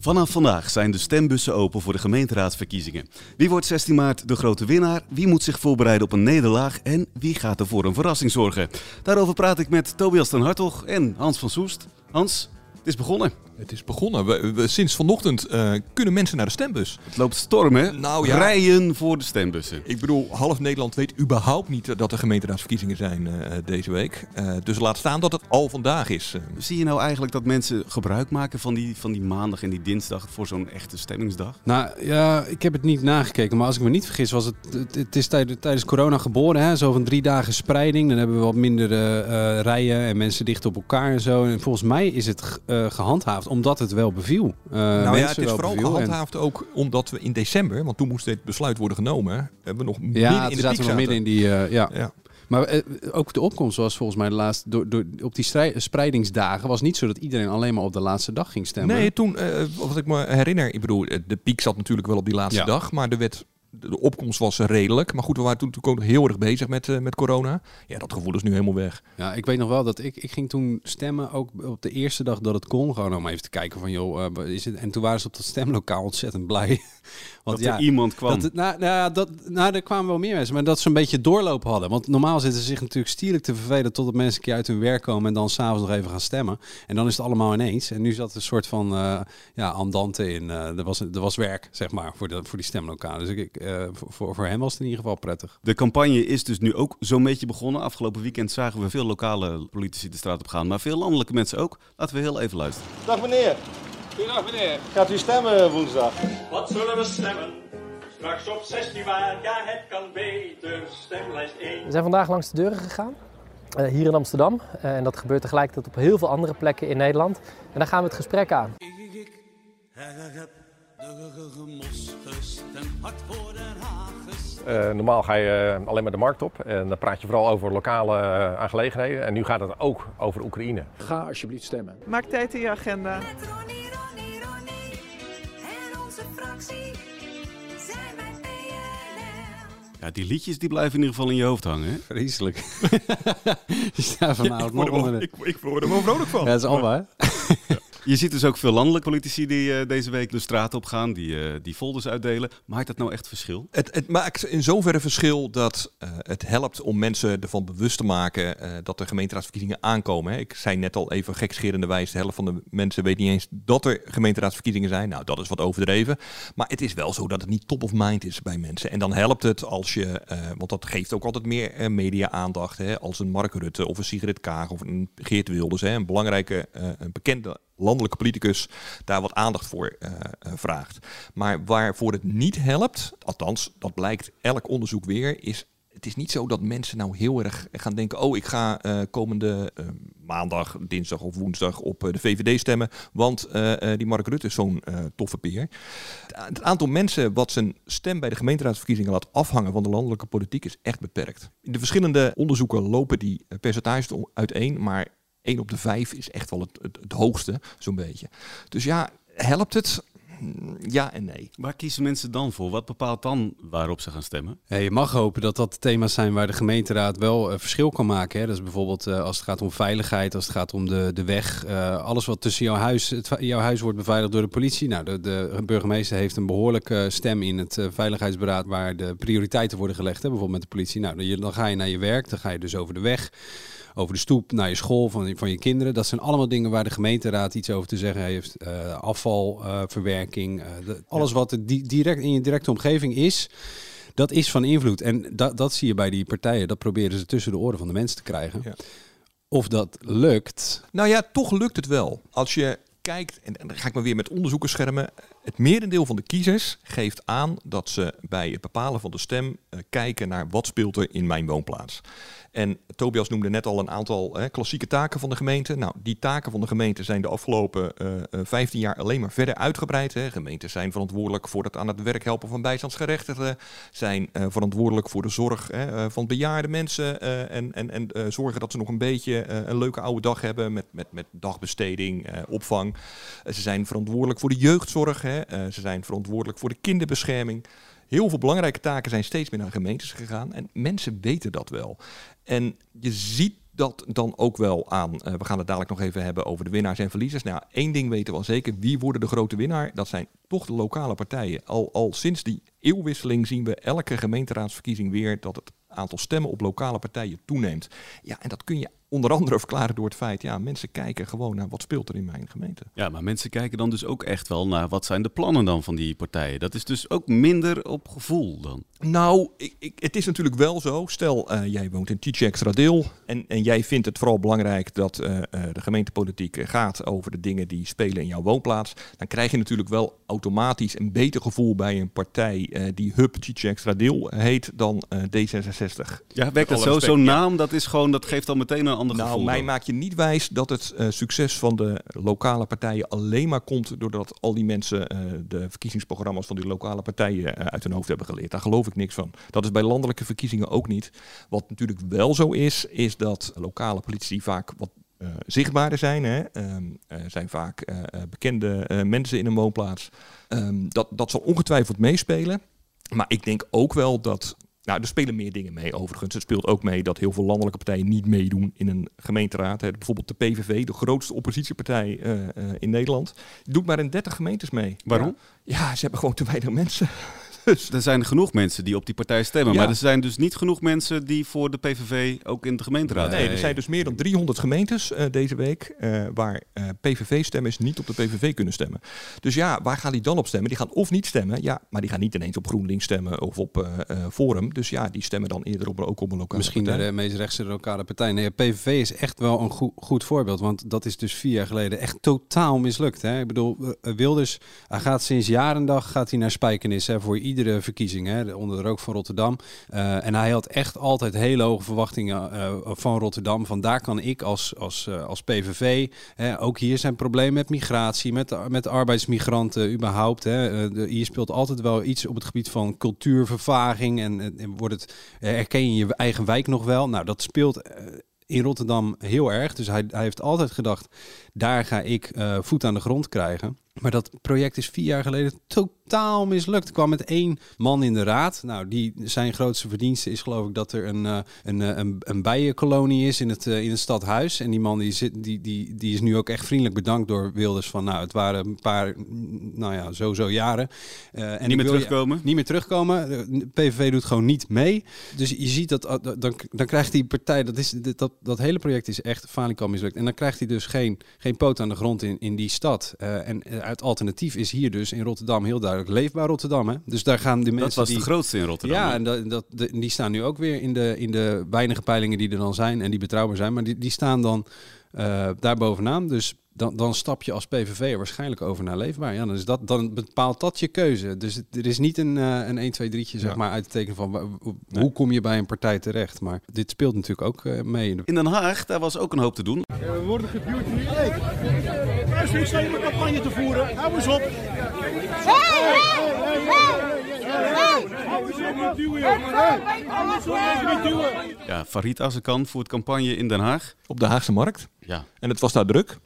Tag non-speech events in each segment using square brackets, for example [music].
Vanaf vandaag zijn de stembussen open voor de gemeenteraadsverkiezingen. Wie wordt 16 maart de grote winnaar? Wie moet zich voorbereiden op een nederlaag? En wie gaat er voor een verrassing zorgen? Daarover praat ik met Tobias den Hartog en Hans van Soest. Hans, het is begonnen. Het is begonnen. We, we- sinds vanochtend eh, kunnen mensen naar de stembus. Het loopt storm, hè? Nou ja. Rijen voor de stembussen. Ik bedoel, half Nederland weet überhaupt niet dat er gemeenteraadsverkiezingen zijn eh, deze week. Eh, dus laat staan dat het al vandaag is. Zie je nou eigenlijk dat mensen gebruik maken van die, van die maandag en die dinsdag voor zo'n echte stemmingsdag? Nou ja, ik heb het niet nagekeken, maar als ik me niet vergis, was het, het, het is tijdens, tijdens corona geboren, hè? zo van drie dagen spreiding. Dan hebben we wat minder rijen en mensen dicht op elkaar en zo. En volgens mij is het ge- eh, gehandhaafd omdat het wel beviel. Eh, nou ja, het is vooral beviel. Gehandhaafd ook omdat we in december, want toen moest dit besluit worden genomen, hebben we nog midden Ja, in de zaten midden in die. eh, ja. Ja. Maar eh, ook de opkomst was volgens mij de laatste. Door, door, op die spreidingsdagen was niet zo dat iedereen alleen maar op de laatste dag ging stemmen. Nee, toen, wat ik me herinner, ik bedoel, de piek zat natuurlijk wel op die laatste Ja. dag, maar de wet, de opkomst was redelijk. Maar goed, we waren toen natuurlijk ook nog heel erg bezig met, eh, met corona. Ja, dat gevoel is nu helemaal weg. Ja, ik weet nog wel dat ik, ik ging toen stemmen, ook op de eerste dag dat het kon. Gewoon om even te kijken van, joh, eh, is het? En toen waren ze op dat stemlokaal ontzettend blij. [laughs] Want dat er iemand kwam. Dat, nou, nou, ja, dat, nou, er kwamen wel meer mensen, maar dat ze een beetje doorloop hadden. Want normaal zitten ze zich natuurlijk stierlijk te vervelen totdat mensen een keer uit hun werk komen en dan s'avonds nog even gaan stemmen. En dan is het allemaal ineens. En nu zat er een soort van eh ja, andante in. eh er, was, er was werk, zeg maar, voor, de, voor die stemlokalen. Dus ik, voor, voor, voor hem was het in ieder geval prettig. De campagne is dus nu ook zo'n beetje begonnen. Afgelopen weekend zagen we veel lokale politici de straat op gaan, maar veel landelijke mensen ook. Laten we heel even luisteren. Dag meneer. Goedendag meneer. Gaat u stemmen woensdag? Wat zullen we stemmen? Straks op 16 maart, ja het kan beter, stemlijst 1. We zijn vandaag langs de deuren gegaan, eh, hier in Amsterdam. Eh, en dat gebeurt tegelijkertijd op heel veel andere plekken in Nederland. En daar gaan we het gesprek aan. Eh, normaal ga je eh, alleen maar de markt op en dan praat je vooral over lokale eh, aangelegenheden. En nu gaat het ook over Oekraïne. Ga alsjeblieft stemmen. Maak tijd in je agenda. Ja, die liedjes die blijven in ieder geval in je hoofd hangen. Hè? Vreselijk. [laughs] [laughs] Nog onder de... ik, ik word er wel vrolijk van. Ja, dat is al waar. Je ziet dus ook veel landelijke politici die eh, deze week de straat op gaan, die, eh, die folders uitdelen. Maakt dat nou echt verschil? Het, het maakt in zoverre verschil dat eh, het helpt om mensen ervan bewust te maken dat er gemeenteraadsverkiezingen aankomen. Hè. Ik zei net al even gekscherende wijze, de helft van de mensen weet niet eens dat er gemeenteraadsverkiezingen zijn. Nou, dat is wat overdreven. Maar het is wel zo dat het niet top of mind is bij mensen. En dan helpt het als je, want dat geeft ook altijd meer media-aandacht, als een Mark Rutte of een Sigrid Kaag of een Geert Wilders, hè, een belangrijke, een bekende landelijke politicus daar wat aandacht voor eh, eh, vraagt. Maar waarvoor het niet helpt, althans, dat blijkt elk onderzoek weer, is het is niet zo dat mensen nou heel erg gaan denken: oh, ik ga eh, komende maandag, dinsdag of woensdag op de VVD stemmen, want die Mark Rutte is zo'n toffe peer. Het aantal mensen wat zijn stem bij de gemeenteraadsverkiezingen laat afhangen van de landelijke politiek is echt beperkt. In de verschillende onderzoeken lopen die percentages uiteen, maar 1 op de 5 is echt wel het, het, het hoogste, zo'n beetje. Dus ja, helpt het? Ja en nee. Waar kiezen mensen dan voor? Wat bepaalt dan waarop ze gaan stemmen? Ja, je mag hopen dat dat thema's zijn waar de gemeenteraad wel eh, verschil kan maken. Hè. Dat is bijvoorbeeld eh, als het gaat om veiligheid, als het gaat om de, de weg. eh, alles wat tussen jouw huis, het, jouw huis wordt beveiligd door de politie. Nou, de, de burgemeester heeft een behoorlijke stem in het veiligheidsberaad waar de prioriteiten worden gelegd. Hè. Bijvoorbeeld met de politie. Nou, dan ga je naar je werk, dan ga je dus over de weg. Over de stoep naar je school van, van je kinderen. Dat zijn allemaal dingen waar de gemeenteraad iets over te zeggen heeft. Eh, afvalverwerking. alles wat er di- direct in je directe omgeving is. Dat is van invloed. En dat, dat zie je bij die partijen. Dat proberen ze tussen de oren van de mensen te krijgen. Ja. Of dat lukt. Nou ja, toch lukt het wel. Als je kijkt, en, en dan ga ik me weer met onderzoekers schermen, Het merendeel van de kiezers geeft aan dat ze bij het bepalen van de stem eh, kijken naar wat speelt er in mijn woonplaats. En Tobias noemde net al een aantal klassieke taken van de gemeente. Nou, die taken van de gemeente zijn de afgelopen eh, eh, 15 jaar alleen maar verder uitgebreid. Hè. Gemeenten zijn verantwoordelijk voor het aan het werk helpen van bijstandsgerechtigden. Zijn eh, verantwoordelijk voor de zorg eh, van bejaarde mensen. eh, en en, en eh, zorgen dat ze nog een beetje eh, een leuke oude dag hebben met, met, met dagbesteding, eh, opvang. Eh, ze zijn verantwoordelijk voor de jeugdzorg. Eh, ze zijn verantwoordelijk voor de kinderbescherming. Heel veel belangrijke taken zijn steeds meer naar gemeentes gegaan. En mensen weten dat wel. En je ziet dat dan ook wel aan. eh, we gaan het dadelijk nog even hebben over de winnaars en verliezers. Nou, één ding weten we al zeker. Wie worden de grote winnaar? Dat zijn toch de lokale partijen. Al, al sinds die eeuwwisseling zien we elke gemeenteraadsverkiezing weer dat het aantal stemmen op lokale partijen toeneemt. Ja, en dat kun je onder andere verklaren door het feit, ja, mensen kijken gewoon naar wat speelt er in mijn gemeente. Ja, maar mensen kijken dan dus ook echt wel naar wat zijn de plannen dan van die partijen. Dat is dus ook minder op gevoel dan. Nou, ik, ik, het is natuurlijk wel zo. Stel, eh, jij woont in Tietje Extra Deel en, en jij vindt het vooral belangrijk dat eh, eh, de gemeentepolitiek gaat over de dingen die spelen in jouw woonplaats. Dan krijg je natuurlijk wel automatisch een beter gevoel bij een partij eh, die Hub Tietje Extra Deel heet dan eh, D66. Ja, werkt dat zo? Zo'n naam, dat, is gewoon, dat geeft al meteen een ander Nou, gevoel. mij dan. maak je niet wijs dat het eh, succes van de lokale partijen alleen maar komt doordat al die mensen eh, de verkiezingsprogramma's van die lokale partijen eh, uit hun hoofd hebben geleerd. Daar geloof ik niks van. Dat is bij landelijke verkiezingen ook niet. Wat natuurlijk wel zo is, is dat lokale politici vaak wat eh, zichtbaarder zijn. Hè? Ehm, eh, zijn vaak bekende mensen in een woonplaats. Ehm, dat, dat zal ongetwijfeld meespelen. Maar ik denk ook wel dat. Nou, er spelen meer dingen mee overigens. Het speelt ook mee dat heel veel landelijke partijen niet meedoen in een gemeenteraad. Hè. Bijvoorbeeld de PVV, de grootste oppositiepartij eh, eh, in Nederland, doet maar in 30 gemeentes mee. Waarom? Ja, ja, ze hebben gewoon te weinig mensen. Er zijn genoeg mensen die op die partij stemmen. Ja. Maar er zijn dus niet genoeg mensen die voor de PVV ook in de gemeenteraad Nee, er zijn dus meer dan 300 gemeentes eh, deze week eh, waar eh, PVV-stemmers niet op de PVV kunnen stemmen. Dus ja, waar gaan die dan op stemmen? Die gaan of niet stemmen, ja, maar die gaan niet ineens op GroenLinks stemmen of op eh, eh, Forum. Dus ja, die stemmen dan eerder op, ook op een lokale Misschien partij. de meest rechtse lokale partij. Nee, PVV is echt wel een goed, goed voorbeeld. Want dat is dus vier jaar geleden echt totaal mislukt. Hè? Ik bedoel, Wilders hij gaat sinds jarendag gaat hij naar Spijkenis hè, voor iedere verkiezing. Hè, onder de rook van Rotterdam. Eh, en hij had echt altijd hele hoge verwachtingen eh, van Rotterdam. Van daar kan ik als, als, eh, als PVV... Hè, ook hier zijn problemen met migratie, met, met arbeidsmigranten überhaupt. Hè. Hier speelt altijd wel iets op het gebied van cultuurvervaging. En, en, wordt het, herken je je eigen wijk nog wel? Nou, dat speelt in Rotterdam heel erg. Dus hij, hij heeft altijd gedacht, daar ga ik voet aan de grond krijgen. Maar dat project is vier jaar geleden totaal mislukt. Er kwam met één man in de raad. Nou, die, zijn grootste verdienste is geloof ik dat er een, eh, een, eh, een, een bijenkolonie is in het, eh, in het stadhuis. En die man die, zit, die, die, die is nu ook echt vriendelijk bedankt door Wilders. Van nou, het waren een paar, nou ja, sowieso jaren. En Niet meer je- terugkomen? niet meer terugkomen. De PVV doet gewoon niet mee. Dus je ziet dat, uh, dan, dan krijgt die partij, dat, is, dat, dat hele project is echt falikant mislukt. En dan krijgt hij dus geen, geen poot aan de grond in, in die stad. Eh, en het alternatief is hier dus in Rotterdam heel duidelijk leefbaar Rotterdam. Hè? Dus daar gaan de mensen Dat was die... de grootste in Rotterdam. Ja, hè? en dat, die staan nu ook weer in de, in de weinige peilingen die er dan zijn en die betrouwbaar zijn. Maar die, die staan dan eh, daar bovenaan. Dus dan, dan stap je als PVV waarschijnlijk over naar leefbaar. Ja, dan, is dat, dan bepaalt dat je keuze. Dus het, er is niet een, eh, een 1, 2, 3'tje zeg Ja. maar, uit te tekenen van hoe- kom je bij een partij terecht. Maar dit speelt natuurlijk ook eh, mee. In Den Haag, daar was ook een hoop te doen. We worden geduwd hier. Hey, sta hier een campagne te voeren. Hou eens op. Ja, Farid Azarkan voert campagne in Den Haag. Op de Haagse Markt. Ja. En het was daar druk.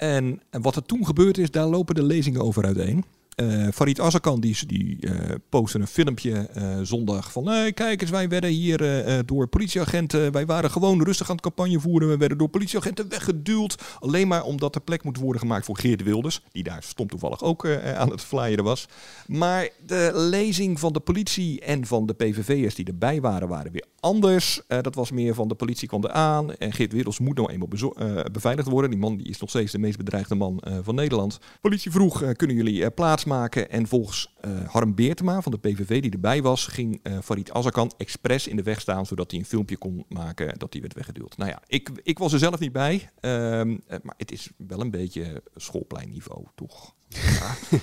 En, wat er toen gebeurd is, daar lopen de lezingen over uiteen. Eh Farid Azarkan die, die eh, een filmpje eh, zondag van... Hey, kijk eens, wij werden hier door politieagenten... Wij waren gewoon rustig aan het campagne voeren. We werden door politieagenten weggeduwd. Alleen maar omdat er plek moet worden gemaakt voor Geert Wilders. Die daar stom toevallig ook aan het flyeren was. Maar de lezing van de politie en van de PVV'ers die erbij waren... waren weer anders. Eh, dat was meer van de politie kwam eraan. En Geert Wilders moet nou eenmaal eh, beveiligd worden. Die man die is nog steeds de meest bedreigde man eh, van Nederland. Politie vroeg, kunnen jullie plaatsmaken? En volgens Harm Beertema van de PVV die erbij was... ging Farid Azarkan expres in de weg staan... zodat hij een filmpje kon maken dat hij werd weggeduwd. Nou ja, ik, ik was er zelf niet bij. ehm, eh, maar het is wel een beetje schoolpleinniveau, toch? [laughs]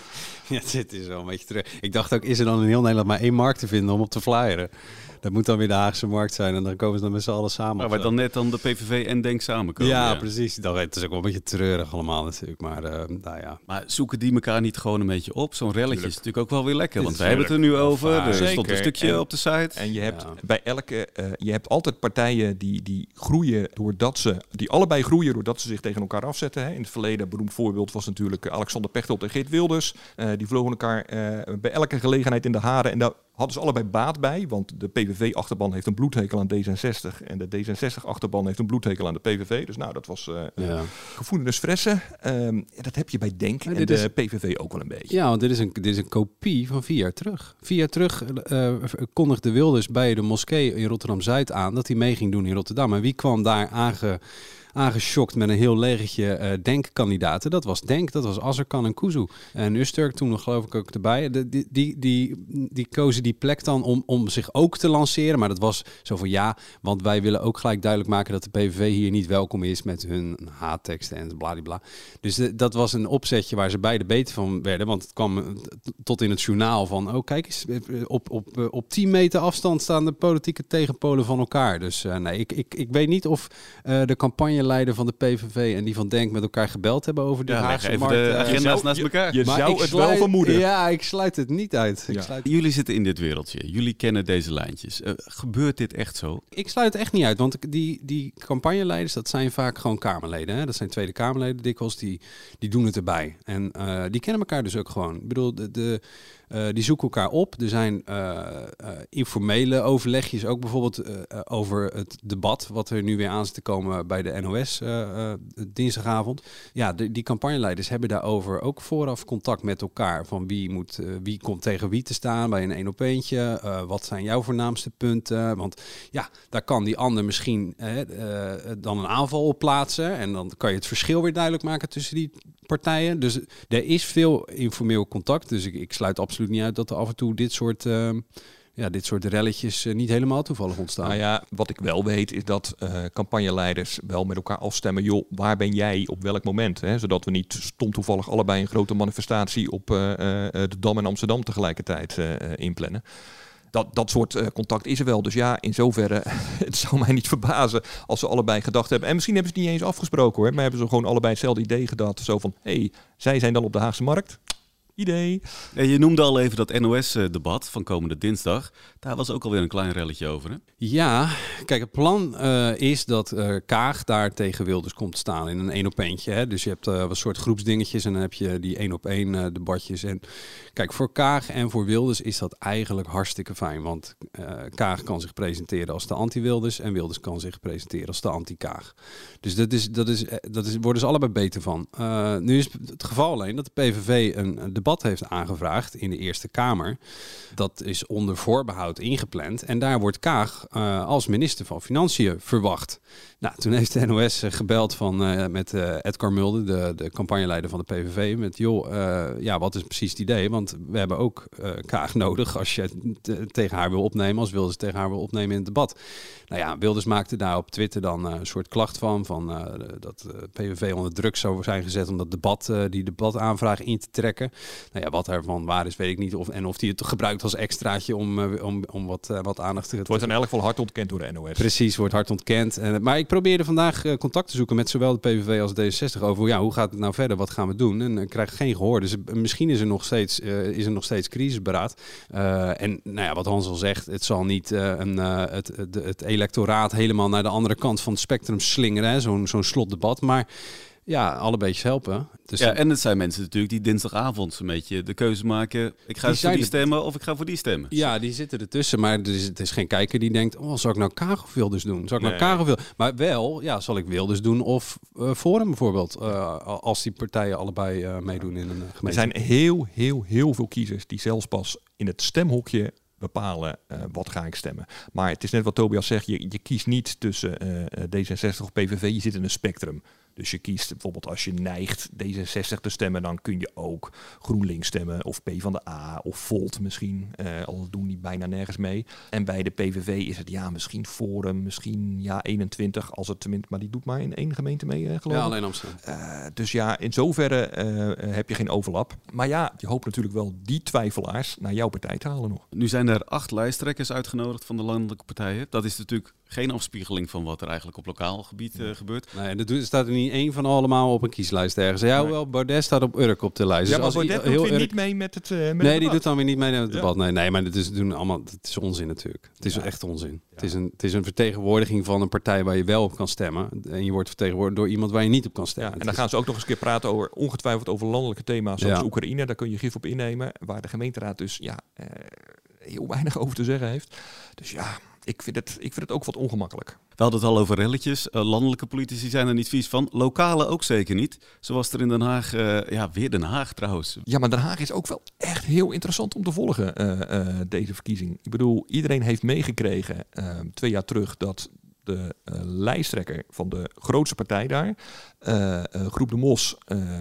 Ja, dit is wel een beetje terug. Ik dacht ook, is er dan in heel Nederland maar één markt te vinden om op te flyeren? Dat moet dan weer de Haagse markt zijn en dan komen ze dan met z'n allen samen. Maar waar dan net dan de PVV en Denk samenkomen. ja, precies. Dat, het is ook wel een beetje treurig allemaal natuurlijk, maar eh, nou ja. Maar zoeken die elkaar niet gewoon een beetje op? Zo'n relletje is natuurlijk ook wel weer lekker. Want is hebben het er nu over. Er stond een stukje En- op de site. En je hebt Ja. bij elke, eh, je hebt altijd partijen die, die groeien doordat ze, die allebei groeien doordat ze zich tegen elkaar afzetten. Hè. In het verleden, beroemd voorbeeld was natuurlijk eh, Alexander Pechtold en Geert Wilders. Eh, die vlogen elkaar eh, bij elke gelegenheid in de haren. En daar hadden ze allebei baat bij, want de PVV-achterban heeft een bloedhekel aan D66 en de D66-achterban heeft een bloedhekel aan de PVV. Dus nou, dat was ja. gevoelens fressen. Ehm, dat heb je bij Denk en de is- PVV ook wel een beetje. Ja, want dit is een, dit is een kopie van vier jaar terug. Vier jaar terug eh, kondigde Wilders bij de moskee in Rotterdam-Zuid aan dat hij mee ging doen in Rotterdam. En wie kwam daar aange, aangeschokt met een heel legertje eh Denk-kandidaten? Dat was Denk, dat was Azarkan en Kuzu. En Usturk toen nog geloof ik ook erbij. De, die, die, die, die kozen die plek dan om, om zich ook te lanceren. Maar dat was zo van ja, want wij willen ook gelijk duidelijk maken dat de PVV hier niet welkom is met hun haatteksten en bladibla. Dus eh, dat was een opzetje waar ze beide beter van werden. Want het kwam eh, tot in het journaal van... oh, kijk eens, op, op, op 10 meter afstand staan de politieke tegenpolen van elkaar. Dus nee, ik, ik, ik weet niet of de campagneleider van de PVV... en die van Denk met elkaar gebeld hebben over de Ja, Haagse markt. de eh, agenda's naast elkaar. Je maar zou het wel vermoeden. Ja, ik sluit het niet uit. Ik, sluit, Jullie zitten in dit wereldje. Jullie kennen deze lijntjes. Eh, gebeurt dit echt zo? ik sluit het echt niet uit, want die, die campagneleiders, dat zijn vaak gewoon Kamerleden. Hè? Dat zijn Tweede Kamerleden dikwijls, die, die doen het erbij. En eh, die kennen elkaar dus ook gewoon. Ik bedoel, de, de, eh, die zoeken elkaar op. Er zijn eh, eh, informele overlegjes, ook bijvoorbeeld over het debat... wat er nu weer aan zit te komen bij de NOS dinsdagavond. Ja, die campagneleiders hebben daarover ook vooraf contact met elkaar. Van wie, moet, wie komt tegen wie te staan bij een één op eentje. Wat zijn jouw voornaamste punten? Want ja, daar kan die ander misschien dan een aanval op plaatsen. En dan kan je het verschil weer duidelijk maken tussen die partijen. Dus er is veel informeel contact. Dus ik, ik sluit absoluut niet uit dat er af en toe dit soort, eh, ja, dit soort relletjes eh, niet helemaal toevallig ontstaan. Nou ja, wat ik wel weet is dat eh, campagneleiders wel met elkaar afstemmen. Joh, waar ben jij op welk moment? Hè? Zodat we niet stom toevallig allebei een grote manifestatie op eh, de Dam in Amsterdam tegelijkertijd inplannen. Dat, dat soort eh, contact is er wel. Dus ja, in zoverre, [laughs] het zou mij niet verbazen als ze allebei gedacht hebben. En misschien hebben ze het niet eens afgesproken hoor. Maar hebben ze gewoon allebei hetzelfde idee gedacht. Zo van, hé, hey, zij zijn dan op de Haagse Markt. Idee. Je noemde al even dat NOS-debat van komende dinsdag. Daar was ook alweer een klein relletje over. Hè? Ja, kijk, het plan eh, is dat eh, Kaag daar tegen Wilders komt staan in een één op eentje. Hè? Dus je hebt eh, wat soort groepsdingetjes en dan heb je die één op één debatjes. En kijk, voor Kaag en voor Wilders is dat eigenlijk hartstikke fijn. Want Kaag kan zich presenteren als de anti-Wilders en Wilders kan zich presenteren als de anti-Kaag. Dus dat is, dat is, dat is, worden ze allebei beter van. Nu is het geval alleen dat de PVV een debat heeft aangevraagd in de Eerste Kamer. Dat is onder voorbehoud ingepland. En daar wordt Kaag eh, als minister van Financiën verwacht. Nou, toen heeft de NOS eh, gebeld van, eh, met eh Edgar Mulder, de, de campagneleider van de PVV. Met, joh, ja, wat is precies het idee? Want we hebben ook Kaag [laughs] nodig als je tegen haar wil opnemen. Als Wilders tegen haar wil opnemen in het debat. Nou ja, Wilders maakte daar op Twitter dan een soort klacht van. Van dat PVV onder druk zou zijn gezet om dat debat, die debataanvraag in te trekken. Nou ja, wat daarvan waar is, weet ik niet. Of, en of die het gebruikt als extraatje om, eh, om, om wat, eh, wat aandacht te Het wordt in elk geval hard ontkend door de NOS. Precies, wordt hard ontkend. En, maar ik probeerde vandaag eh, contact te zoeken met zowel de PVV als D66 over ja, hoe gaat het nou verder, wat gaan we doen? En ik krijg geen gehoor. Dus eh, misschien is er nog steeds, eh, is er nog steeds crisisberaad. Eh, en nou ja, wat Hans al zegt, het zal niet eh, een, eh, het, het, het electoraat helemaal naar de andere kant van het spectrum slingeren, zo'n zo'n slotdebat. Maar ja, alle beetjes helpen. Dus ja, en het zijn mensen natuurlijk die dinsdagavond een beetje de keuze maken. Ik ga Die voor die stemmen of ik ga voor die stemmen. Ja, die zitten ertussen. Maar er is, het is geen kijker die denkt... Oh, zal ik nou Wilders doen? Zal ik nou Nee. Wilders? Maar wel, ja, zal ik Wilders doen of eh Forum bijvoorbeeld? eh, als die partijen allebei eh, meedoen in een eh, Er gemeente. zijn heel, heel, heel veel kiezers die zelfs pas in het stemhokje bepalen eh, wat ga ik stemmen. Maar het is net wat Tobias zegt, je, je kiest niet tussen eh, eh, D66 of PVV, je zit in een spectrum. Dus je kiest bijvoorbeeld als je neigt D66 te stemmen, dan kun je ook GroenLinks stemmen of P van de A of Volt misschien. eh al doen die bijna nergens mee. En bij de PVV is het ja, misschien Forum, misschien ja 21, als het tenminste, maar die doet maar in één gemeente mee, eh, geloof Ja, ik. alleen Amsterdam. Eh, dus ja, in zoverre heb je geen overlap. Maar ja, je hoopt natuurlijk wel die twijfelaars naar jouw partij te halen nog. Nu zijn er acht lijsttrekkers uitgenodigd van de landelijke partijen. Dat is natuurlijk geen afspiegeling van wat er eigenlijk op lokaal gebied eh, gebeurt. Nee, er doet- staat er niet één van allemaal op een kieslijst ergens. Ja, Nee. wel, Baudet staat op Urk op de lijst. Ja, Dus maar als Baudet doet weer Urk- niet mee met het, eh, met het Nee, die debat. doet dan weer niet mee naar het Ja. debat. Nee, nee maar het is, doen allemaal, het is onzin natuurlijk. Het is echt onzin. Het, is een, het is een vertegenwoordiging van een partij waar je wel op kan stemmen. En je wordt vertegenwoordigd door iemand waar je niet op kan stemmen. Ja, en dan gaan ze ook nog eens een keer praten over, ongetwijfeld over landelijke thema's zoals. Oekraïne. Daar kun je gif op innemen, waar de gemeenteraad dus ja, eh, heel weinig over te zeggen heeft. Dus ja, ik vind het, ik vind het ook wat ongemakkelijk. We hadden het al over relletjes. Eh, landelijke politici zijn er niet vies van. Lokale ook zeker niet. Zoals er in Den Haag, eh, ja, weer Den Haag trouwens. Ja, maar Den Haag is ook wel echt heel interessant om te volgen, eh, deze verkiezing. Ik bedoel, iedereen heeft meegekregen twee jaar terug dat de lijsttrekker van de grootste partij daar, Groep de Mos,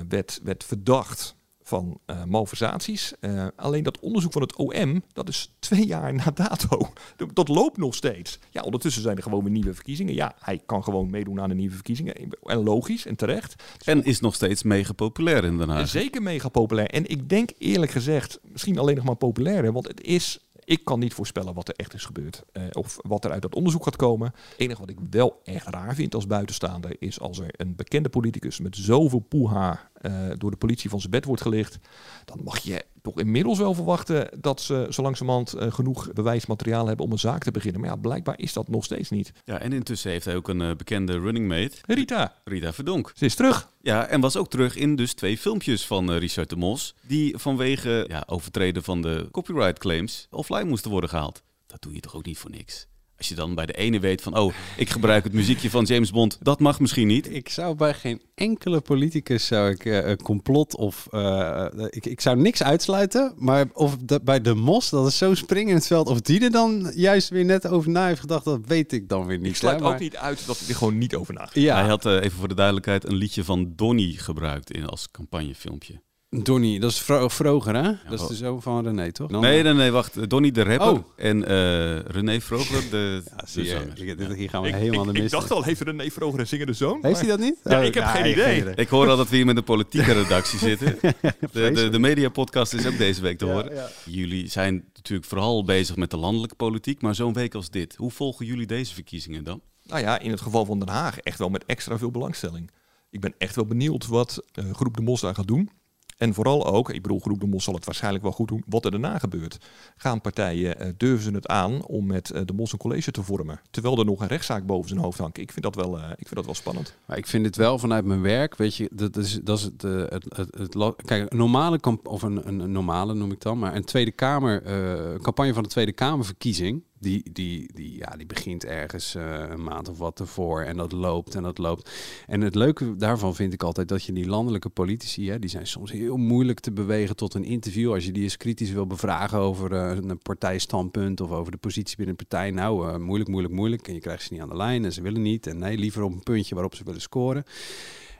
werd, werd verdacht van eh, malversaties. Eh, alleen dat onderzoek van het OM, dat is twee jaar na dato. [laughs] Dat loopt nog steeds. Ja, ondertussen zijn er gewoon weer nieuwe verkiezingen. Ja, hij kan gewoon meedoen aan de nieuwe verkiezingen. En logisch en terecht. En is nog steeds mega populair in Den Haag. Zeker mega populair. En ik denk eerlijk gezegd, misschien alleen nog maar populairder. Want het is, ik kan niet voorspellen wat er echt is gebeurd. eh, of wat er uit dat onderzoek gaat komen. Het enige wat ik wel echt raar vind als buitenstaander... is als er een bekende politicus met zoveel poeha... eh, door de politie van zijn bed wordt gelicht... dan mag je toch inmiddels wel verwachten... dat ze zo langzamerhand eh, genoeg bewijsmateriaal hebben om een zaak te beginnen. Maar ja, blijkbaar is dat nog steeds niet. Ja, en intussen heeft hij ook een eh, bekende running mate. Rita. Rita Verdonk. Ze is terug. Ja, en was ook terug in dus twee filmpjes van Richard de Mos. Die vanwege ja, overtreden van de copyright claims offline moesten worden gehaald. Dat doe je toch ook niet voor niks? Als je dan bij de ene weet van, oh, ik gebruik het muziekje van James Bond. Dat mag misschien niet. Ik zou bij geen enkele politicus zou ik eh, een complot of eh, eh, ik, ik zou niks uitsluiten, maar of bij de Mos dat is zo springen in het veld of die er dan juist weer net over na heeft gedacht, dat weet ik dan weer niet. Ik sluit hè, maar- ook niet uit dat hij er gewoon niet over Ja. Hij had even voor de duidelijkheid een liedje van Donny gebruikt in, als campagnefilmpje. Donny, dat is Vro Vroger, hè? dat is de zoon van René, toch? Dan- Nee, nee, nee, wacht. Donny de rapper Oh. en eh, René Vroger de, [laughs] zie de je, zanger. dit- dit- hier gaan we Ik, helemaal ik, de ik mist. dacht al even René Vroger en zingende zoon. Heeft hij dat niet? Ja, Oh, ik heb nee, geen idee. Ik hoor al dat we hier met een politieke redactie zitten. [laughs] De, de, de mediapodcast is ook deze week te horen. Jullie zijn natuurlijk vooral bezig met de landelijke politiek, maar zo'n week als dit, hoe volgen jullie deze verkiezingen dan? Nou ja, in het geval van Den Haag echt wel met extra veel belangstelling. Ik ben echt wel benieuwd wat eh, Groep de Mos daar gaat doen. En vooral ook, ik bedoel, Groep de Mos zal het waarschijnlijk wel goed doen, wat er daarna gebeurt. Gaan partijen, eh, durven ze het aan om met eh, de Mos een college te vormen? Terwijl er nog een rechtszaak boven zijn hoofd hangt. Ik vind dat wel, eh, ik vind dat wel spannend. Maar ik vind het wel vanuit mijn werk, weet je, dat is, dat is het, het, Kijk, een normale, of een, een, normale noem ik dan, maar een Tweede Kamer, eh, campagne van de Tweede Kamerverkiezing, die, die, die, ja, die begint ergens eh, een maand of wat ervoor en dat loopt en dat loopt. En het leuke daarvan vind ik altijd dat je die landelijke politici, hè, die zijn soms heel moeilijk te bewegen tot een interview. Als je die eens kritisch wil bevragen over eh, een partijstandpunt of over de positie binnen een partij, nou, eh, moeilijk, moeilijk, moeilijk. En je krijgt ze niet aan de lijn en ze willen niet. En nee, liever op een puntje waarop ze willen scoren.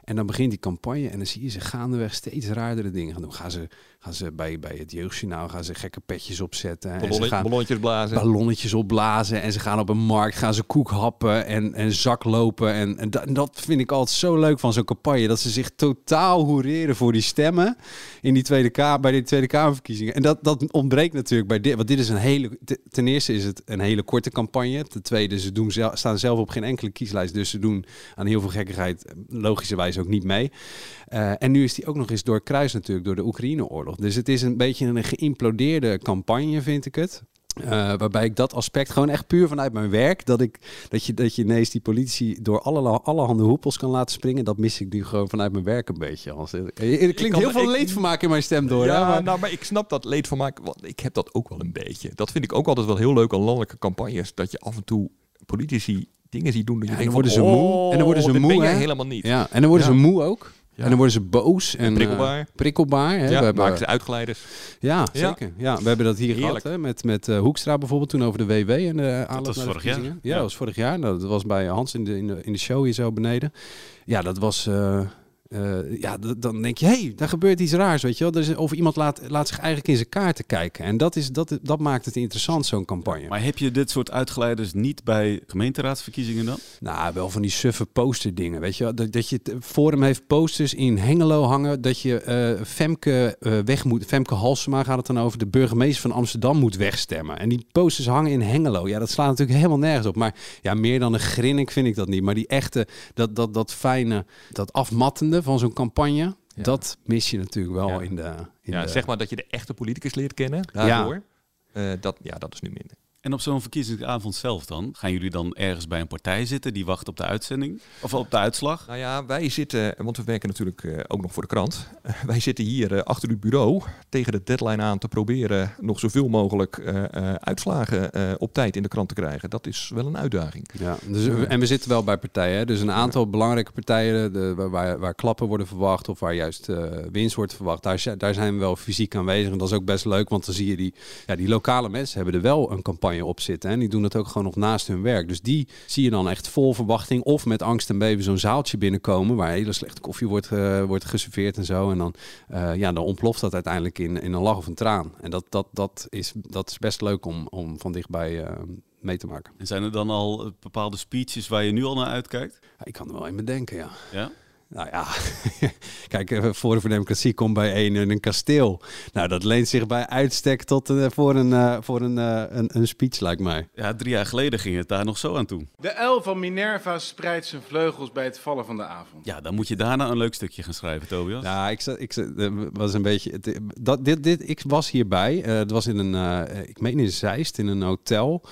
En dan begint die campagne en dan zie je ze gaandeweg steeds raardere dingen gaan doen. Gaan ze, gaan ze bij, bij het jeugdjournaal gaan ze gekke petjes opzetten. en ze gaan ballonnetjes blazen. ballonnetjes opblazen. En ze gaan op een markt, gaan ze koek happen en, en zak lopen. En, en, dat, en dat vind ik altijd zo leuk van zo'n campagne. Dat ze zich totaal hoereren voor die stemmen in die tweede Kamer, bij die Tweede Kamerverkiezingen. En dat, dat ontbreekt natuurlijk bij dit. Want dit is een hele... te- Ten eerste is het een hele korte campagne. Ten tweede, ze doen staan zelf op geen enkele kieslijst. Dus ze doen aan heel veel gekkigheid logischerwijs ook niet mee. Eh, en nu is die ook nog eens door kruis natuurlijk, door de Oekraïne-oorlog. Dus het is een beetje een geïmplodeerde campagne, vind ik het. Eh, waarbij ik dat aspect gewoon echt puur vanuit mijn werk, dat, ik, dat, je, dat je ineens die politici door alle, allerhande hoepels kan laten springen, dat mis ik nu gewoon vanuit mijn werk een beetje. Er klinkt kan- heel veel ik- leedvermaak in mijn stem door. ja, hè, maar- nou, maar ik snap dat leed van maken, want ik heb dat ook wel een beetje. Dat vind ik ook altijd wel heel leuk aan landelijke campagnes, dat je af en toe politici dingen ziet doen dat je en denkt dan worden van, ze moe. oh, En dan worden ze dit moe. hè? helemaal niet. Ja, en dan worden Ja. ze moe ook. En dan worden ze boos en Prikkelbaar. eh, prikkelbaar hè. Ja, we hebben, maken ze uitglijders. Ja, zeker. Ja, we hebben dat hier Heerlijk. gehad hè, met, met eh, Hoekstra bijvoorbeeld toen over de WW en de aanloop was naar de vorig jaar. Ja, Ja. dat was vorig jaar. Nou, dat was bij Hans in de, in de, in de show hier zo beneden. Ja, dat was... eh, eh, ja, dan denk je, hé, hey, daar gebeurt iets raars, weet je wel. Er is, of iemand laat, laat zich eigenlijk in zijn kaarten kijken. En dat, is, dat, dat maakt het interessant, zo'n campagne. Maar heb je dit soort uitgeleiders niet bij gemeenteraadsverkiezingen dan? Nou, wel van die suffe poster dingen, weet je wel. Dat, dat je Forum heeft posters in Hengelo hangen, dat je eh, Femke eh, weg moet, Femke Halsema gaat het dan over, de burgemeester van Amsterdam moet wegstemmen. En die posters hangen in Hengelo. Ja, dat slaat natuurlijk helemaal nergens op. Maar ja, meer dan een grinnik vind ik dat niet. Maar die echte, dat, dat, dat fijne, dat afmattende van zo'n campagne, dat mis je natuurlijk wel Ja. in de... In Ja, de zeg maar dat je de echte politicus leert kennen. Daardoor. Eh, dat, ja, dat is nu minder. En op zo'n verkiezingsavond zelf dan? Gaan jullie dan ergens bij een partij zitten die wacht op de uitzending? Of op de uitslag? Nou ja, wij zitten, want we werken natuurlijk eh, ook nog voor de krant. [laughs] Wij zitten hier eh, achter het bureau tegen de deadline aan te proberen nog zoveel mogelijk eh, eh, uitslagen eh, op tijd in de krant te krijgen. Dat is wel een uitdaging. Ja, dus, en we zitten wel bij partijen. Hè? Dus een aantal belangrijke partijen de, waar- waar, klappen worden verwacht of waar juist eh, winst wordt verwacht. Daar, daar zijn we wel fysiek aanwezig. En dat is ook best leuk, want dan zie je die, ja, die lokale mensen hebben er wel een campagne op zitten. En die doen dat ook gewoon nog naast hun werk. Dus die zie je dan echt vol verwachting of met angst en beven zo'n zaaltje binnenkomen waar hele slechte koffie wordt, eh, wordt geserveerd en zo. En dan, eh, ja, dan ontploft dat uiteindelijk in, in een lach of een traan. En dat, dat, dat, is, dat is best leuk om, om van dichtbij eh, mee te maken. En zijn er dan al bepaalde speeches waar je nu al naar uitkijkt? Ja, Ik kan er wel in bedenken, ja. Ja? Nou ja, [laughs] kijk, Forum voor Democratie komt bij een in een kasteel. Nou, dat leent zich bij uitstek tot eh, voor, een, eh, voor een, eh, een, een speech, lijkt mij. Ja, drie jaar geleden ging het daar nog zo aan toe. De uil van Minerva spreidt zijn vleugels bij het vallen van de avond. Ja, dan moet je daarna een leuk stukje gaan schrijven, Tobias. Ja, ik, zat- ik zat- was een beetje. Dat, dit, dit, ik was hierbij. eh, het was in een, eh, ik meen in Zeist, in een hotel.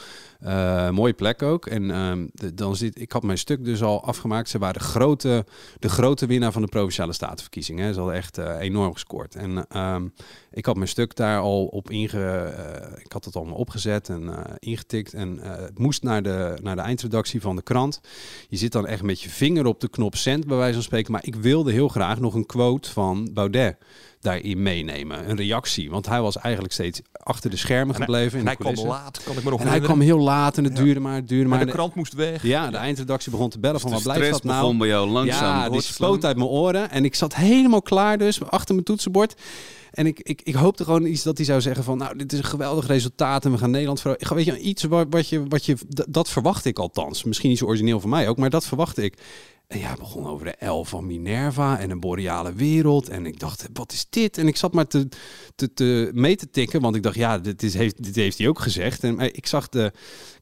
Eh, mooie plek ook. En ehm, dan zit, ik had mijn stuk dus al afgemaakt. Ze waren de grote, de grote winnaar van de provinciale statenverkiezingen. Ze hadden echt eh, enorm gescoord. En ehm, ik had mijn stuk daar al op inge, eh, ik had het allemaal opgezet en ingetikt. En het moest naar de, naar de eindredactie van de krant. Je zit dan echt met je vinger op de knop cent, bij wijze van spreken. Maar ik wilde heel graag nog een quote van Baudet daarin meenemen. Een reactie. Want hij was eigenlijk steeds achter de schermen En hij- gebleven. en hij kwam laat, kan ik me nog En hij kwam heel laat en het duurde maar, het duurde maar. De krant moest weg. Ja, de eindredactie begon te bellen Dus van de wat blijft dat nou? begon bij jou langzaam Ja, die spoot uit mijn oren. En ik zat helemaal klaar dus, achter mijn toetsenbord. En ik, ik, ik hoopte gewoon iets dat hij zou zeggen van... nou, dit is een geweldig resultaat en we gaan Nederland... Voor, weet je, iets wat, wat je... Wat je dat verwacht ik althans. Misschien niet zo origineel voor mij ook, maar dat verwachtte ik. En ja, begon over de elf van Minerva en een boreale wereld. En ik dacht, wat is dit? En ik zat maar te, te, te mee te tikken, want ik dacht, ja, dit, is, heeft, dit heeft hij ook gezegd. En ik zag de...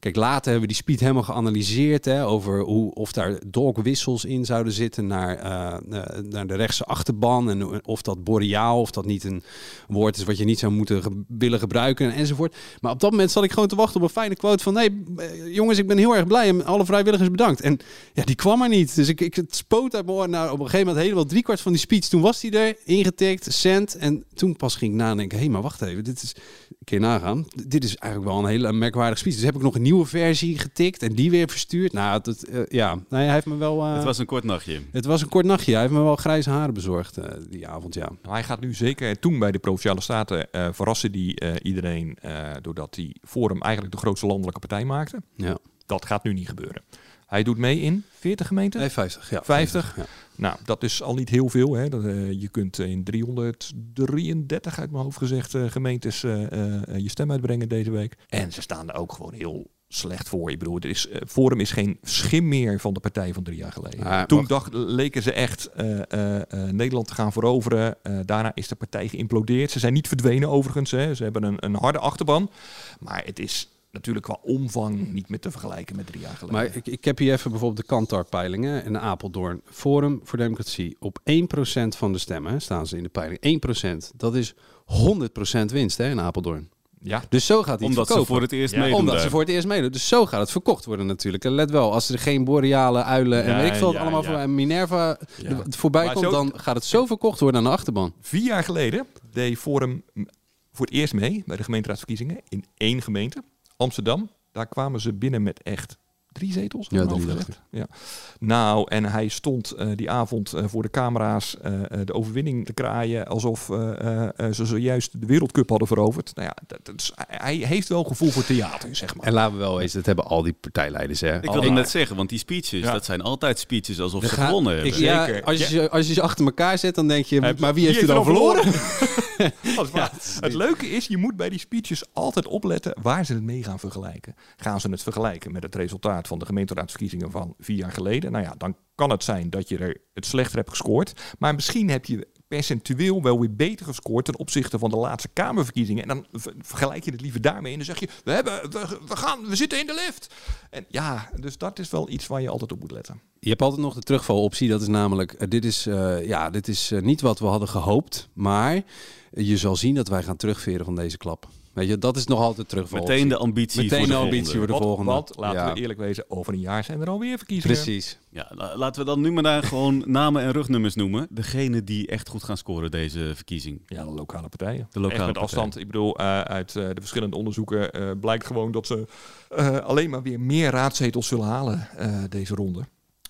Kijk, later hebben we die speed helemaal geanalyseerd hè, over hoe, of daar dogwissels in zouden zitten naar, eh, eh, naar de rechtse achterban. En of dat boreaal, of dat niet een woord is wat je niet zou moeten willen gebruiken enzovoort. Maar op dat moment zat ik gewoon te wachten op een fijne quote van... nee, eh, jongens, ik ben heel erg blij en alle vrijwilligers bedankt. En ja, die kwam er niet. Dus ik, ik het spoot uit. Nou, op een gegeven moment helemaal driekwart van die speech. Toen was hij er, ingetikt, cent. En toen pas ging ik nadenken, hé, maar wacht even. Dit is, een keer nagaan. Dit is eigenlijk wel een hele merkwaardige speech. Dus heb ik nog een nieuwe versie getikt en die weer verstuurd. Nou, dat, eh, ja, hij heeft me wel... eh, Het was een kort nachtje. het was een kort nachtje. Hij heeft me wel grijze haren bezorgd eh, die avond, ja. Hij gaat nu zeker, en toen bij de Provinciale Staten, eh, verrassen die eh, iedereen eh, doordat hij Forum eigenlijk de grootste landelijke partij maakte. Ja. Dat gaat nu niet gebeuren. Hij doet mee in 40 gemeenten? Nee, 50. Ja, 50? ja. Nou, dat is al niet heel veel. Hè. Dat, je kunt in 333 uit mijn hoofd gezegd eh, gemeentes eh, eh, je stem uitbrengen deze week. En ze staan er ook gewoon heel slecht voor. Ik bedoel, er is, eh, Forum is geen schim meer van de partij van drie jaar geleden. Ah, Toen dacht, leken ze echt eh, eh, Nederland te gaan veroveren. Daarna is de partij geïmplodeerd. Ze zijn niet verdwenen overigens. Hè. Ze hebben een, een harde achterban. Maar het is natuurlijk qua omvang niet meer te vergelijken met drie jaar geleden. Maar ik, ik heb hier even bijvoorbeeld de Kantar-peilingen in Apeldoorn. Forum voor Democratie. Op 1% van de stemmen staan ze in de peiling. 1%. Dat is 100% winst hè, in Apeldoorn. Ja. Dus zo gaat hij Omdat ze voor het eerst Ja, meedoen Omdat ze voor het eerst meedoen. Dus zo gaat het verkocht worden natuurlijk. En let wel, als er geen boreale uilen en Ja, weet ik veel ja, allemaal ja. voor Minerva Ja. er voorbij Maar komt, zo- dan gaat het zo verkocht worden aan de achterban. Vier jaar geleden deed Forum voor het eerst mee bij de gemeenteraadsverkiezingen in één gemeente, Amsterdam. Daar kwamen ze binnen met echt drie zetels. Ja, drie, gezegd. Ja. Nou, en hij stond eh, die avond eh, voor de camera's eh, eh, de overwinning te kraaien alsof eh, eh, eh, ze zojuist de wereldcup hadden veroverd. Nou ja, dat, dat is, hij heeft wel gevoel voor theater, zeg maar. En laten we wel eens, dat hebben al die partijleiders. Hè. Ik wilde net zeggen, want die speeches, Ja. dat zijn altijd speeches alsof ze gaat- gewonnen ik- hebben. ja, Zeker. als, je, ze- als je ze achter elkaar zet, dan denk je, Heb- maar wie heeft er dan verloren? [laughs] Het leuke is, je moet bij die speeches altijd opletten waar ze het mee gaan vergelijken. Gaan ze het vergelijken met het resultaat van de gemeenteraadsverkiezingen van vier jaar geleden? Nou ja, dan kan het zijn dat je er het slechter hebt gescoord. Maar misschien heb je percentueel wel weer beter gescoord ten opzichte van de laatste Kamerverkiezingen. En dan ver- vergelijk je het liever daarmee en dan zeg je, we, hebben, we, we, gaan, we zitten in de lift. En ja, dus dat is wel iets waar je altijd op moet letten. Je hebt altijd nog de terugvaloptie. Dat is namelijk, eh, dit is, eh, ja, dit is eh, niet wat we hadden gehoopt. Maar je zal zien dat wij gaan terugveren van deze klap. Weet je, dat is nog altijd terugval. Meteen de ambitie Meteen voor de de ambitie volgende. voor de Want, volgende. want laten Ja. we eerlijk wezen, over een jaar zijn er alweer verkiezingen. Precies. Ja, la- laten we dan nu maar daar [laughs] gewoon namen en rugnummers noemen. Degene die echt goed gaan scoren deze verkiezing. Ja, de lokale partijen. De lokale Echt met partijen. afstand. Ik bedoel, eh, uit eh, de verschillende onderzoeken eh, blijkt gewoon dat ze eh, alleen maar weer meer raadzetels zullen halen eh, deze ronde.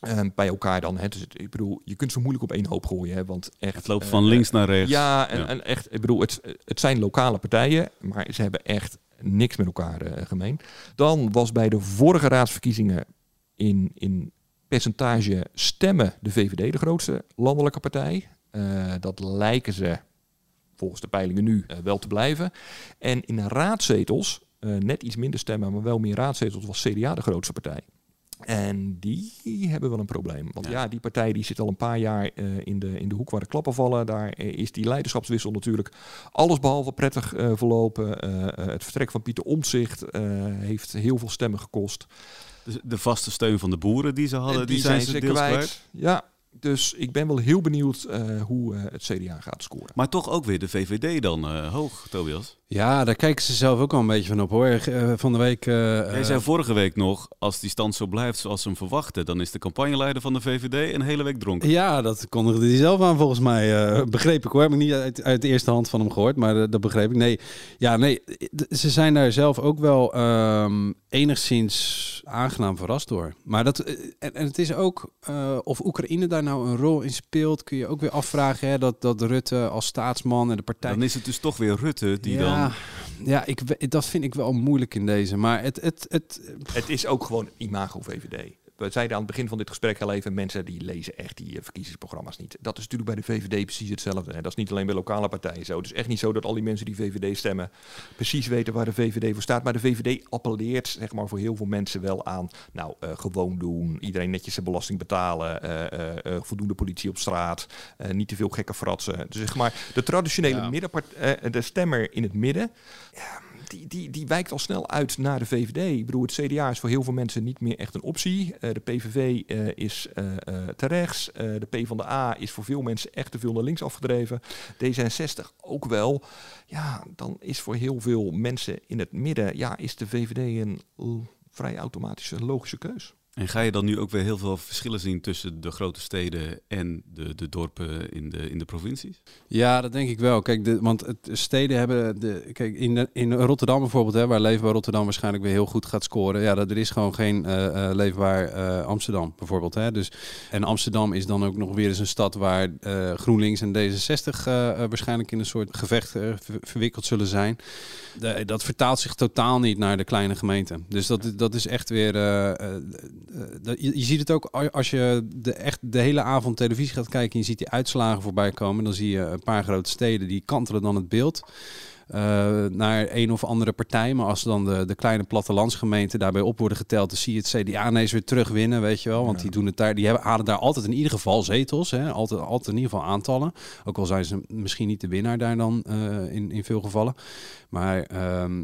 Eh, bij elkaar dan. Hè. Dus het- ik bedoel, je kunt ze moeilijk op één hoop gooien. Hè, want echt, Het loopt eh, van links naar rechts. Ja, en, Ja. en echt, ik bedoel, het, het zijn lokale partijen, maar ze hebben echt niks met elkaar eh, gemeen. Dan was bij de vorige raadsverkiezingen in, in percentage stemmen de VVD de grootste landelijke partij. Eh, dat lijken ze volgens de peilingen nu wel te blijven. En in raadzetels, net iets minder stemmen, maar wel meer raadzetels, was CDA de grootste partij. En die hebben wel een probleem. Want ja, die partij die zit al een paar jaar eh, in, de, in de hoek waar de klappen vallen. Daar eh, is die leiderschapswissel natuurlijk allesbehalve prettig eh, verlopen. Het vertrek van Pieter Omtzigt heeft heel veel stemmen gekost. De, de vaste steun van de boeren die ze hadden, En die, zijn, ze deels kwijt. Ja, dus ik ben wel heel benieuwd eh, hoe eh, het CDA gaat scoren. Maar toch ook weer de VVD dan eh, hoog, Tobias. Ja, daar kijken ze zelf ook al een beetje van op hoor. Van de week... eh, Jij zei vorige week nog, als die stand zo blijft zoals ze hem verwachten, dan is de campagneleider van de VVD een hele week dronken. Ja, dat kondigde hij zelf aan volgens mij. eh, begreep ik hoor. Heb ik niet uit, uit de eerste hand van hem gehoord, maar dat begreep ik. Nee, ja, nee, ze zijn daar zelf ook wel ehm, enigszins aangenaam verrast door. Maar dat, en, en het is ook, eh, of Oekraïne daar nou een rol in speelt, kun je ook weer afvragen. Hè, dat, dat Rutte als staatsman en de partij... Dan is het dus toch weer Rutte die ja, dan... Ja, ik, dat vind ik wel moeilijk in deze. Maar het, het, het, Het is ook gewoon imago VVD. We zeiden aan het begin van dit gesprek al even, mensen die lezen echt die eh, verkiezingsprogramma's niet. Dat is natuurlijk bij de VVD precies hetzelfde. Hè. Dat is niet alleen bij lokale partijen zo. Het is echt niet zo dat al die mensen die VVD stemmen precies weten waar de VVD voor staat. Maar de VVD appelleert zeg maar, voor heel veel mensen wel aan, nou, eh, gewoon doen. Iedereen netjes zijn belasting betalen. eh, voldoende politie op straat. niet te veel gekke fratsen. Dus zeg maar, de traditionele Ja. middenpart, de stemmer in het midden, die, die, die wijkt al snel uit naar de VVD. Ik bedoel, het CDA is voor heel veel mensen niet meer echt een optie. Eh, de PVV eh, is eh te rechts. Eh, de PvdA is voor veel mensen echt te veel naar links afgedreven. D66 ook wel. Ja, dan is voor heel veel mensen in het midden... ja, is de VVD een vrij automatische, logische keus. En ga je dan nu ook weer heel veel verschillen zien tussen de grote steden en de, de dorpen in de, in de provincies? Ja, dat denk ik wel. Kijk, want het, steden hebben. De, kijk, in, in Rotterdam bijvoorbeeld, hè, waar Leefbaar Rotterdam waarschijnlijk weer heel goed gaat scoren. Ja, dat, er is gewoon geen eh, eh, Leefbaar eh, Amsterdam bijvoorbeeld. Hè. Dus, en Amsterdam is dan ook nog weer eens een stad waar GroenLinks en D66 eh, eh, waarschijnlijk in een soort gevecht ver- verwikkeld zullen zijn. Dat vertaalt zich totaal niet naar de kleine gemeenten. Dus dat, dat is echt weer. eh, eh, eh, je, je ziet het ook als je de, echt de hele avond televisie gaat kijken en je ziet die uitslagen voorbij komen. Dan zie je een paar grote steden die kantelen dan het beeld. Eh, naar een of andere partij. Maar als dan de, de kleine plattelandsgemeenten daarbij op worden geteld, dan zie je het CDA ineens weer terugwinnen, weet je wel. Want die doen het daar, die hebben, halen daar altijd in ieder geval zetels. Hè? Altijd, altijd in ieder geval aantallen. Ook al zijn ze misschien niet de winnaar daar dan eh, in, in veel gevallen. Maar ehm,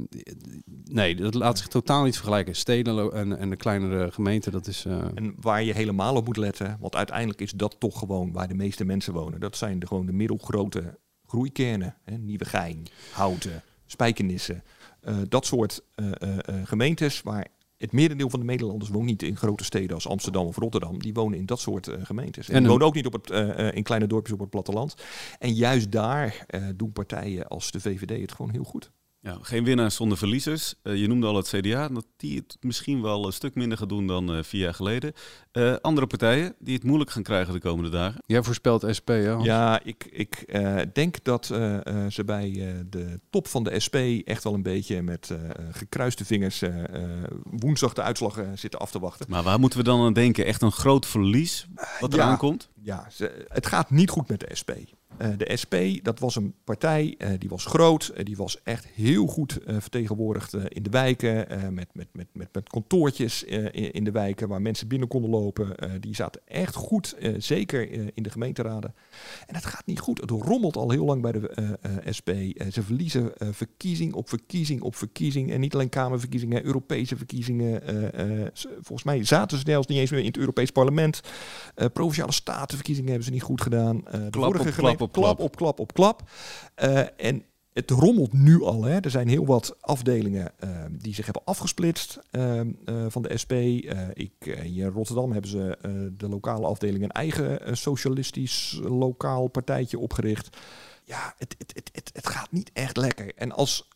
nee, dat laat zich totaal niet vergelijken. Steden en, en de kleinere gemeenten, dat is... eh, En waar je helemaal op moet letten, want uiteindelijk is dat toch gewoon waar de meeste mensen wonen. Dat zijn de, gewoon de middelgrote groeikernen. Hè? Nieuwegein, Houten, Spijkenissen. Eh, dat soort eh, eh, gemeentes waar het merendeel van de Nederlanders woont niet in grote steden als Amsterdam of Rotterdam. Die wonen in dat soort gemeentes. En, En die wonen ook niet op het, in kleine dorpjes op het platteland. En juist daar doen partijen als de VVD het gewoon heel goed. Ja, geen winnaars zonder verliezers. Eh, je noemde al het CDA, dat die het misschien wel een stuk minder gaat doen dan eh, vier jaar geleden. Eh, andere partijen die het moeilijk gaan krijgen de komende dagen. Jij voorspelt SP, hè? Hans? Ja, ik, ik eh, denk dat eh, eh, ze bij eh, de top van de SP echt wel een beetje met gekruiste vingers woensdag de uitslag zitten af te wachten. Maar waar moeten we dan aan denken? Echt een groot verlies wat er Ja. aankomt? Ja, ze- het gaat niet goed met de SP. Eh, de SP, dat was een partij, eh, die was groot, eh, die was echt heel goed vertegenwoordigd in de wijken, met, met, met, met, met kantoortjes in, in de wijken waar mensen binnen konden lopen. Die zaten echt goed, zeker in de gemeenteraden. En het gaat niet goed. Het rommelt al heel lang bij de SP. Ze verliezen verkiezing op verkiezing op verkiezing. En niet alleen Kamerverkiezingen, Europese verkiezingen. Volgens mij zaten ze zelfs niet eens meer in het Europees Parlement. Provinciale statenverkiezingen hebben ze niet goed gedaan. De Klap vorige klap op klap. op klap op klap. Eh, en het rommelt nu al. Hè. Er zijn heel wat afdelingen eh, die zich hebben afgesplitst eh, eh, van de SP. Eh, ik, hier in Rotterdam hebben ze de lokale afdeling een eigen socialistisch lokaal partijtje opgericht. Ja, het, het, het, het, het gaat niet echt lekker. En als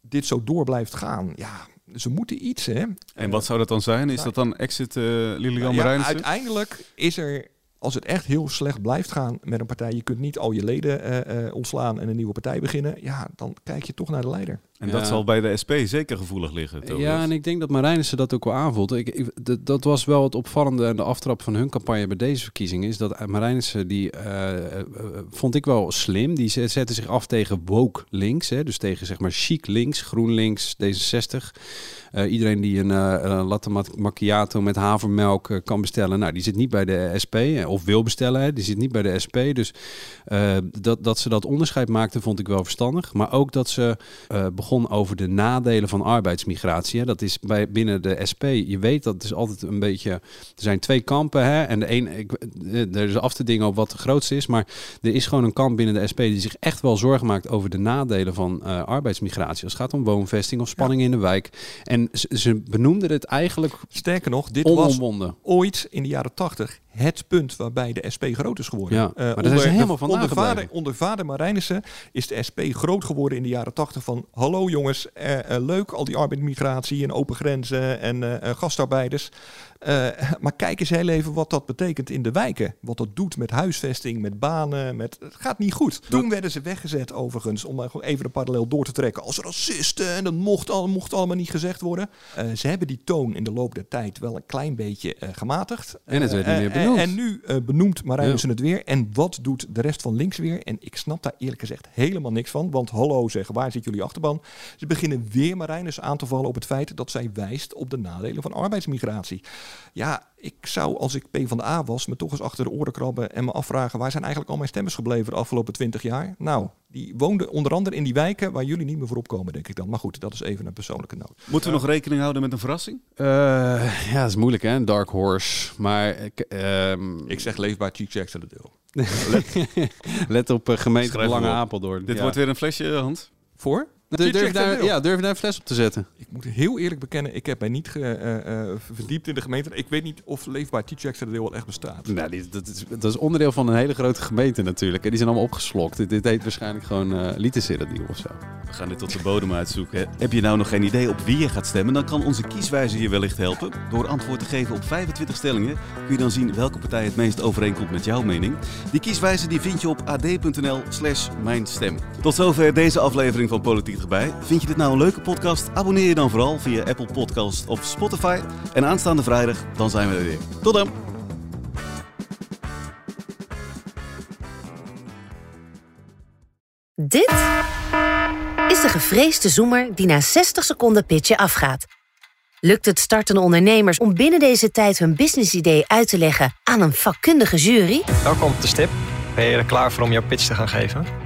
dit zo door blijft gaan, ja, ze moeten iets, hè. En wat zou dat dan zijn? Is dat dan exit Lilian Nou ja, uiteindelijk is er, als het echt heel slecht blijft gaan met een partij, je kunt niet al je leden eh, eh, ontslaan en een nieuwe partij beginnen, ja, dan kijk je toch naar de leider. En dat zal bij de SP zeker gevoelig liggen. Tobias. Ja, en ik denk dat Marijnissen dat ook wel aanvoelt. Ik, ik- dat- was wel het opvallende en de aftrap van hun campagne bij deze verkiezingen. Is dat Marijnissen, die eh, vond ik wel slim. Die zet- zette zich af tegen woke links. Hè, dus tegen zeg maar chic links, GroenLinks, D66. Eh, iedereen die een, eh, latte mac- macchiato met havermelk eh, kan bestellen. Nou, die zit niet bij de SP. of wil bestellen, die zit niet bij de SP. Dus dat, dat ze dat onderscheid maakte, vond ik wel verstandig. Maar ook dat ze begon over de nadelen van arbeidsmigratie. Hè. Dat is bij, binnen de SP. Je weet dat is altijd een beetje. Er zijn twee kampen. Hè, en de een, ik, er is af te dingen op wat de grootste is. Maar er is gewoon een kamp binnen de SP die zich echt wel zorgen maakt over de nadelen van arbeidsmigratie. Als het gaat om woonvesting of spanning in de wijk. En ze, ze benoemden het eigenlijk. Sterker nog, dit was ooit in de jaren tachtig het punt waarbij de SP groot is geworden. Ja, Eh, maar daar zijn ze helemaal van onder, vader, onder vader Marijnissen is de SP groot geworden in de jaren tachtig van hallo jongens, eh, eh, leuk al die arbeidsmigratie en open grenzen en gastarbeiders. Maar kijk eens heel even wat dat betekent in de wijken. Wat dat doet met huisvesting, met banen. Met, het gaat niet goed. Toen werden ze weggezet overigens, om maar gewoon even een parallel door te trekken. Als racisten en dat mocht, al, mocht allemaal niet gezegd worden. Ze hebben die toon in de loop der tijd wel een klein beetje gematigd. En het werd niet meer En nu eh, benoemt Marijnissen het weer. En wat doet de rest van links weer? En ik snap daar eerlijk gezegd helemaal niks van. Want hallo zeg, waar zit jullie achterban? Ze beginnen weer Marijnissen aan te vallen op het feit dat zij wijst op de nadelen van arbeidsmigratie. Ja, ik zou als ik P van de A was me toch eens achter de oren krabben en me afvragen waar zijn eigenlijk al mijn stemmers gebleven de afgelopen twintig jaar? Nou, die woonden onder andere in die wijken waar jullie niet meer voor opkomen, denk ik dan. Maar goed, dat is even een persoonlijke noot. Moeten we nog rekening houden met een verrassing? Eh, ja, dat is moeilijk hè, dark horse. Maar ik, ehm, Ik zeg leefbaar Cheek Jackson de deel. [laughs] let op uh, gemeente Schrijf Belangen hem op. Apeldoorn. Dit Ja. wordt weer een flesje, Hans. Voor? Durf, durf, daar, ja, durf daar een fles op te zetten. Ik moet heel eerlijk bekennen, ik heb mij niet ge- eh, eh, verdiept in de gemeente. Ik weet niet of leefbaar Teach deel wel echt bestaat. Nou, die, dat, is, dat is onderdeel van een hele grote gemeente natuurlijk. En die zijn allemaal opgeslokt. Dit, heet waarschijnlijk gewoon uh, of zo. We gaan dit tot de bodem uitzoeken. Heb je nou nog geen idee op wie je gaat stemmen? Dan kan onze kieswijzer je wellicht helpen. Door antwoord te geven op 25 stellingen kun je dan zien welke partij het meest overeenkomt met jouw mening. Die kieswijzer die vind je op ad.nl slash mijn stem. Tot zover deze aflevering van Politiek erbij. Vind je dit nou een leuke podcast? Abonneer je dan vooral via Apple Podcast of Spotify. En aanstaande vrijdag, dan zijn we er weer. Tot dan! Dit is de gevreesde zoemer die na 60 seconden pitchen afgaat. Lukt het startende ondernemers om binnen deze tijd hun businessidee uit te leggen aan een vakkundige jury? Welkom op de stip. Ben je er klaar voor om jouw pitch te gaan geven?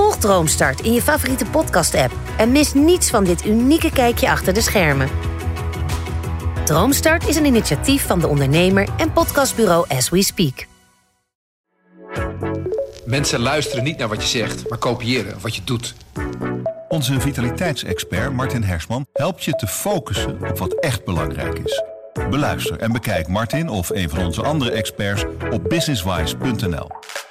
Volg Droomstart in je favoriete podcast-app en mis niets van dit unieke kijkje achter de schermen. Droomstart is een initiatief van de ondernemer en podcastbureau As We Speak. Mensen luisteren niet naar wat je zegt, maar kopiëren wat je doet. Onze vitaliteitsexpert Martin Hersman helpt je te focussen op wat echt belangrijk is. Beluister en bekijk Martin of een van onze andere experts op businesswise.nl.